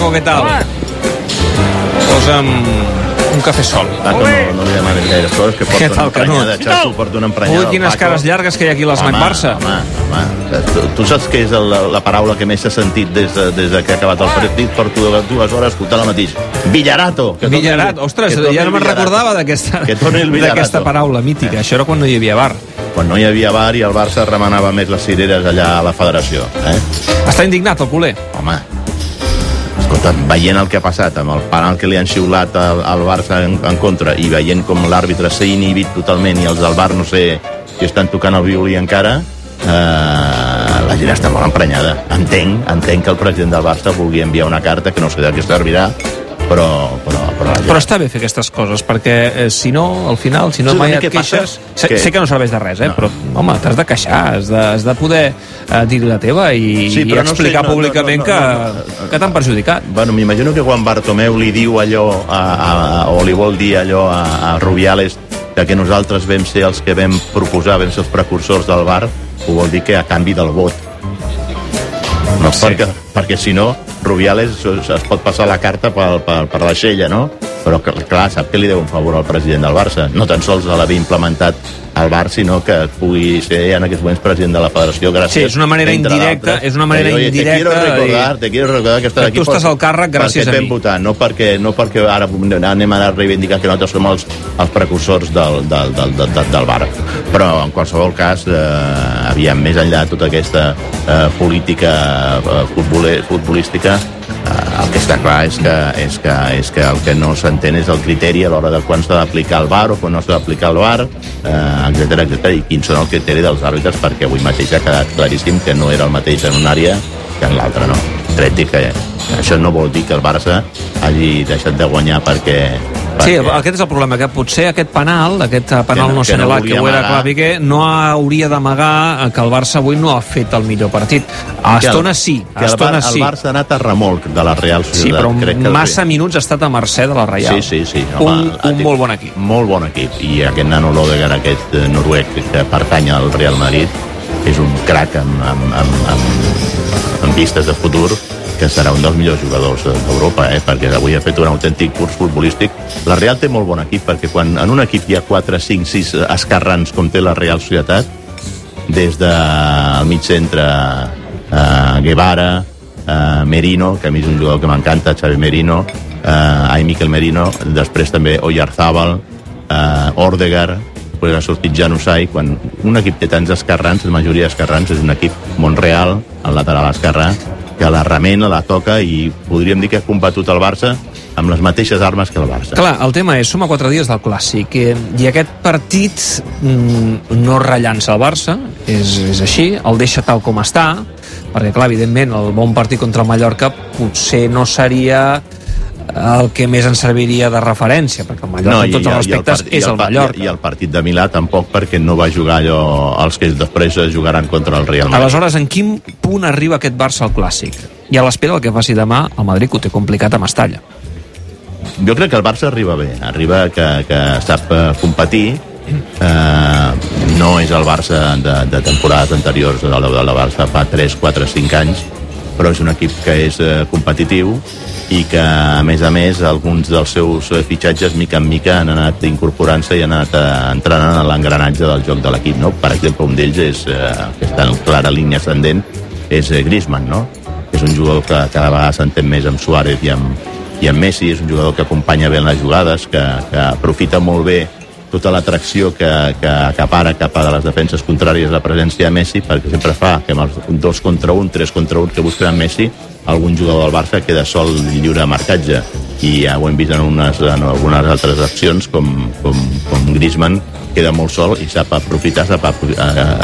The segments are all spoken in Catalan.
Paco, què tal? Posa'm un cafè sol. Paco, no, no li demanes gaire coses, que porta tal, una emprenyada, Canut? Xato, porta una emprenyada. Ui, quines Paco. cares llargues que hi ha aquí a Home, Barça. Home, home. Tu, tu saps què és la, la paraula que més s'ha sentit des de, des de que ha acabat el partit? Porto dues hores escoltant el mateix. Villarato. Que torni- Villarat, ostres, que torni ja no me'n recordava d'aquesta torni paraula mítica. Això era quan no hi havia bar. Quan no hi havia bar i el Barça remenava més les cireres allà a la federació. Eh? Està indignat el culer. Home, veient el que ha passat amb el penal que li han xiulat al, al Barça en, en contra i veient com l'àrbitre s'ha inhibit totalment i els del Bar no sé si estan tocant el violí encara eh, la gent està molt emprenyada. Entenc, entenc que el president del Barça vulgui enviar una carta que no sé de què servirà però, però, però gent Però està bé fer aquestes coses, perquè eh, si no, al final, si no Sí, mai et passa queixes... Sé, que- sé que no serveix de res, eh? No. Però, home, t'has de queixar, has de, has de poder eh, dir la teva i, Sí, i però no sé, explicar no, públicament no, no, que, no, no. que t'han perjudicat. Bueno, m'imagino que quan Bartomeu li diu allò a, a, a, o li vol dir allò a, a Rubiales de que nosaltres vam ser els que vam proposar, vam ser els precursors del bar, ho vol dir que a canvi del vot. No, Sí. perquè, perquè si no, Rubiales es, pot passar la carta per, per, per la xella, no? Però, cl- clar, sap que li deu un favor al president del Barça. No tan sols a l'haver implementat al Bar, sinó que pugui ser en aquests moments president de la federació gràcies... Sí, és una manera indirecta, és una manera de "Oye, indirecta Te quiero recordar, i- te quiero recordar que estàs Que aquí... tu estàs al càrrec gràcies a mi. votar, no perquè, no perquè ara anem a reivindicar que nosaltres som els, els precursors del, del, del, del, del, del bar. Però, en qualsevol cas, eh, aviam, més enllà de tota aquesta eh, política eh, futbolística, el que està clar és que, és que, és que el que no s'entén és el criteri a l'hora de quan s'ha d'aplicar el bar o quan no s'ha d'aplicar el bar, eh, etc etc i quins són els criteris dels àrbitres, perquè avui mateix ha quedat claríssim que no era el mateix en una àrea que en l'altra, no? Tret que això no vol dir que el Barça hagi deixat de guanyar perquè... Sí, perquè aquest és el problema, que potser aquest penal, aquest eh, penal Que no- no que no que ho era Piqué, no hauria d'amagar eh, que el Barça avui no ha fet el millor partit. A estona sí, que a el, estona Bar, sí. el Barça ha anat a remolc de la Real Sí, Societat. però Crec que massa minuts ha estat a mercè de la Reial. Sí, sí, sí. un, ha un tingut molt bon equip. Molt bon equip. I aquest nano Lodegar, aquest eh, noruec que pertany al Real Madrid, és un crac amb, amb, amb, amb, amb vistes de futur que serà un dels millors jugadors de- d'Europa, eh? perquè avui ha fet un autèntic curs futbolístic. La Real té molt bon equip, perquè quan en un equip hi ha 4, 5, 6 escarrans, com té la Real Societat, des del mig centre eh, Guevara, eh, Merino, que a mi és un jugador que m'encanta, Xavi Merino, eh, ai, Miquel Merino, després també Oyarzábal, eh, Ordegar, després ha sortit Janusai, quan un equip té tants esquerrans, la majoria d'esquerrans és un equip Montreal, al lateral esquerrà, que la remena, la toca i podríem dir que ha combatut el Barça amb les mateixes armes que el Barça. Clar, el tema és, som a quatre dies del Clàssic eh, i aquest partit mm, no rellança el Barça, és, és així, el deixa tal com està, perquè clar, evidentment, el bon partit contra el Mallorca potser no seria el que més ens serviria de referència, perquè el Mallorca, amb tots els respectes, part- és el, part- Mallorca. I el partit de Milà tampoc, perquè no va jugar allò els que després jugaran contra el Real Madrid. Aleshores, en quin punt arriba aquest Barça al Clàssic? I a l'espera del que faci demà, el Madrid que ho té complicat a Mestalla. Jo crec que el Barça arriba bé, arriba que, que sap eh, competir, eh, no és el Barça de, de temporades anteriors, el de la Barça fa 3, 4, 5 anys, però és un equip que és eh, competitiu i que, a més a més, alguns dels seus fitxatges, mica en mica, han anat incorporant-se i han anat eh, entrant en l'engranatge del joc de l'equip. No? Per exemple, un d'ells és, eh, que està en clara línia ascendent, és eh, Griezmann, no? És un jugador que cada vegada s'entén més amb Suárez i amb, i amb Messi, és un jugador que acompanya bé en les jugades, que, que aprofita molt bé tota l'atracció que, que acapara cap a les defenses contràries la presència de Messi, perquè sempre fa que amb els dos contra un, tres contra un que busquen en Messi, algun jugador del Barça queda sol i lliure de marcatge i ja ho hem vist en, unes, en algunes altres accions com, com, com Griezmann queda molt sol i sap aprofitar, sap eh,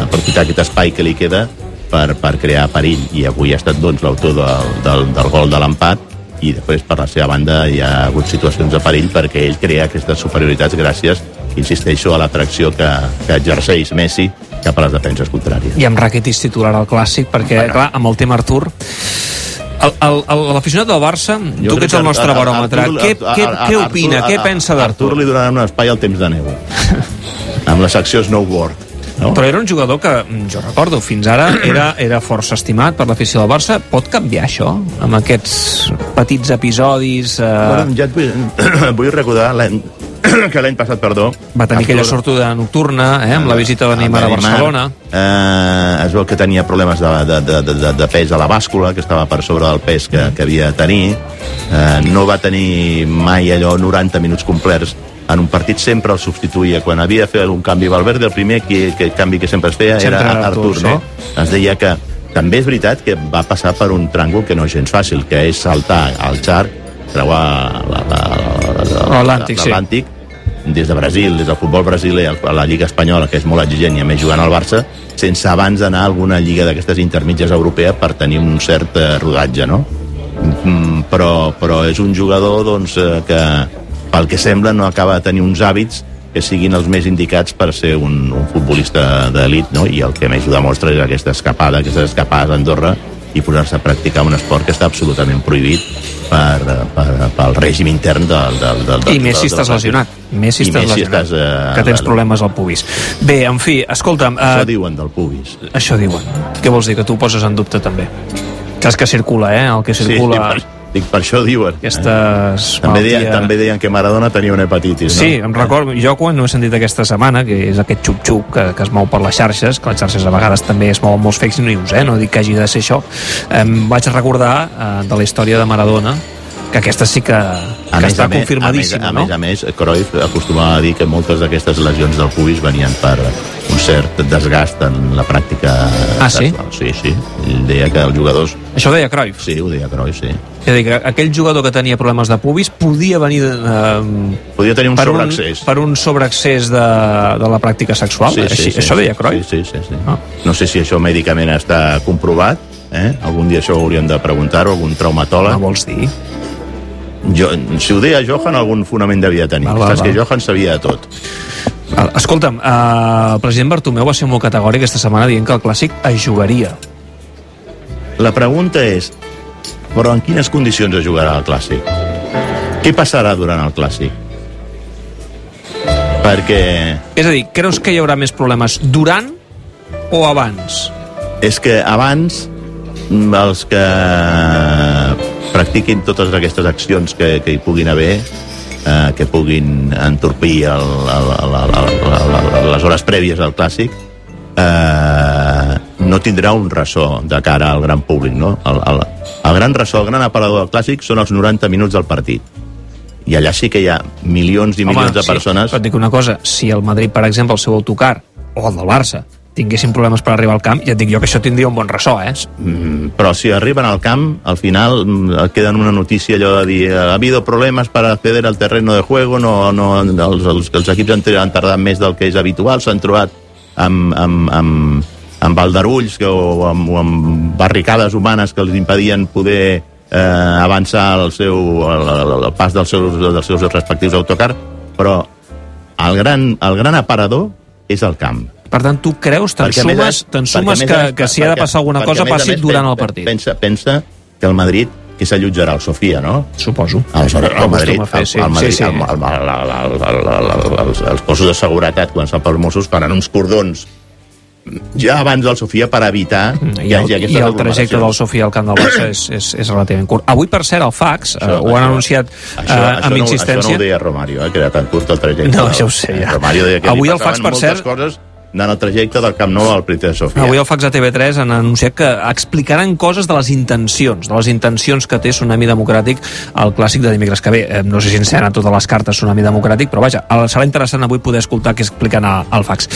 aprofitar aquest espai que li queda per, per crear perill i avui ha estat doncs, l'autor del, del, del gol de l'empat i després per la seva banda hi ha hagut situacions de perill perquè ell crea aquestes superioritats gràcies, insisteixo, a l'atracció que, que exerceix Messi cap a les defenses contràries. I amb Rakitic titular al Clàssic, perquè, Bueno. clar, amb el tema Artur... L'aficionat del Barça, Jo tu que ets el nostre Ar- baròmetre, Artur- què, què, què Artur- opina, Ar- què pensa Artur d'Artur? li donaran un espai al temps de neu amb la secció snowboard no? Però era un jugador que, mm, jo recordo, fins ara era, era força estimat per l'afició del Barça. Pot canviar això, amb aquests petits episodis? Eh... Bueno, ja et vull, vull recordar que l'any passat, perdó... Va tenir aquella sortuda nocturna, eh, amb la visita de Neymar a Barcelona. Eh, es veu que tenia problemes de, de, de, de, de pes a la bàscula, que estava per sobre del pes que, que havia de tenir. Eh, no va tenir mai allò 90 minuts complets en un partit sempre el substituïa quan havia de fer un canvi Valverde, el primer que, que canvi que sempre es feia Sempre era Artur, Artur, no? Es deia que també és veritat que va passar per un tràngol que no és gens fàcil, que és saltar al xarc, creuar la- la- la- la- L'Atlàntic, sí. Des de Brasil, des del futbol brasiler a la Lliga Espanyola, que és molt exigent i a més jugant al Barça, sense abans anar a alguna lliga d'aquestes intermitges europea per tenir un cert eh, rodatge, no? Mm, però, però és un jugador doncs, eh, que, pel que sembla, no acaba de tenir uns hàbits que siguin els més indicats per ser un, un futbolista d'elit, no? i el que més ho demostra és aquesta escapada, aquestes escapades a Andorra i posar-se a practicar un esport que està absolutament prohibit per, per, pel règim intern del, del, del, del I més si estàs lesionat. Més si estàs si lesionat. estàs, eh, que tens problemes al pubis. Bé, en fi, escolta'm... Això Eh, diuen del pubis. això diuen. Què vols dir? Que tu ho poses en dubte, també. Saps que circula, eh? El que circula... Sí, dic, per això diuen. Aquestes També deien, també deien que Maradona tenia una hepatitis, no? Sí, em recordo, jo quan ho he sentit aquesta setmana, que és aquest xup-xup que, que es mou per les xarxes, que les xarxes a vegades també es mouen molts fake news, eh? no dic que hagi de ser això, em vaig recordar eh, de la història de Maradona, que aquesta sí que, que més, està a més, confirmadíssima, a no? a més, a més, Cruyff acostumava a dir que moltes d'aquestes lesions del pubis venien per un cert desgast en la pràctica Ah, sí? Sí, sí. Ell deia que els jugadors... Això ho deia Cruyff. Sí, ho deia Cruyff, sí. És dir, que aquell jugador que tenia problemes de pubis podia venir eh, Podia tenir un per, un, sobreaccés. per un sobreaccés de, de la pràctica sexual. Així, això deia Cruyff. Sí, sí, sí. sí. Ah. No sé si això mèdicament està comprovat, eh? Algun dia això ho hauríem de preguntar-ho, algun traumatòleg. No vols dir? Jo, si ho deia Johan, algun fonament devia tenir. Val, val, Saps que val. Johan sabia de tot. Ah, Escolta'm, eh, el president Bartomeu va ser molt categòric aquesta setmana dient que el Clàssic es jugaria. La pregunta és, però en quines condicions es jugarà el Clàssic? Què passarà durant el Clàssic? Perquè És a dir, creus que hi haurà més problemes durant o abans? és que abans mm, els que practiquin totes aquestes accions que, que hi puguin haver eh, que puguin entorpir el, el, el, el, el, el, les hores prèvies al clàssic eh, no tindrà un ressò de cara al gran públic no? el, el, el gran ressò, el gran aparador del clàssic són els 90 minuts del partit i allà sí que hi ha milions i milions de sí, persones Però et dic una cosa, si el Madrid, per exemple, el seu autocar, o el del Barça, tinguessin problemes per arribar al camp, ja et dic jo que això tindria un bon ressò, eh? Mm, però si arriben al camp, al final mm, queda en una notícia allò de dir ha habido problemes para acceder al terreno de juego, no, no, els, els, els equips han, han tardat més del que és habitual, s'han trobat amb, amb, amb, amb aldarulls que, o, amb, o amb barricades humanes que els impedien poder eh, avançar el, seu, el, el, el pas dels seus, dels seus respectius autocars, però el gran, el gran aparador és el camp. Per tant, tu creus, te'n a més, sumes, sumes que, més, que si ha de passar alguna cosa, passi més, durant el partit. Pensa, pensa que el Madrid que s'allotjarà al Sofia, no? Suposo. Aleshores, el Madrid, fer, el, sí. el Madrid, sí, sí. el, el, el, el, el, el, el, els, els cossos de seguretat, quan s'han pels Mossos, faran uns cordons ja abans del Sofia per evitar Mm, I que hi el, hagi I aquestes el trajecte del. Sofia al camp del Barça és, és, és relativament curt. Avui, per cert, el fax, eh, ho han anunciat eh, això, amb això no, insistència... Això no ho deia Romario, eh, que era tan curt el trajecte. No, això ho sé, ja. Romario deia que Avui el fax, per cert- coses anant al trajecte del Camp Nou al de Sofia. Avui el fax de TV3 han anunciat que explicaran coses de les intencions, de les intencions que té Tsunami Democràtic al clàssic de dimecres que ve. Eh, No sé si encenen totes les cartes Tsunami Democràtic, però vaja, serà interessant avui poder escoltar què expliquen a- al fax.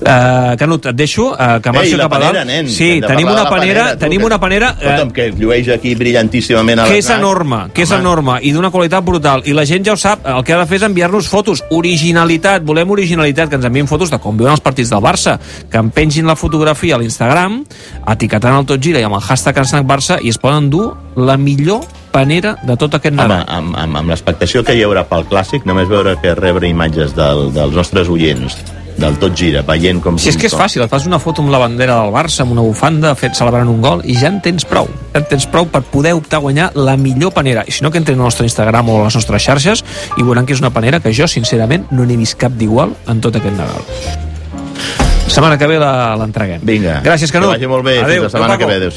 Uh, Canut, et deixo, uh, que marxo Ei, cap a dalt. panera, nen, sí, tenim una panera, panera, tu, tenim que- una panera... eh, Escolta'm, que llueix aquí brillantíssimament a que és enorme, que és Home, enorme i d'una qualitat brutal i la gent ja ho sap, el que ha de fer és enviar-nos fotos originalitat, volem originalitat que ens envien fotos de com viuen els partits del Barça que em pengin la fotografia a l'Instagram etiquetant el Tot Gira i amb el hashtag Snack Barça i es poden dur la millor panera de tot aquest Home, Nadal amb, amb, amb l'expectació que hi haurà pel Clàssic, només veure que rebre imatges del, dels nostres oients del Tot Gira, veient com... si és que és fàcil, et fas una foto amb la bandera del Barça, amb una bufanda, fet celebrant un gol, i ja en tens prou. Ja en tens prou per poder optar a guanyar la millor panera. I si no, que entrin al nostre Instagram o a les nostres xarxes i veuran que és una panera que jo, sincerament, no n'he vist cap d'igual en tot aquest Nadal. Setmana que ve la- l'entreguem. Vinga. Gràcies, Canut. Que vagi molt bé. Adéu, Fins la setmana que ve. Adéu.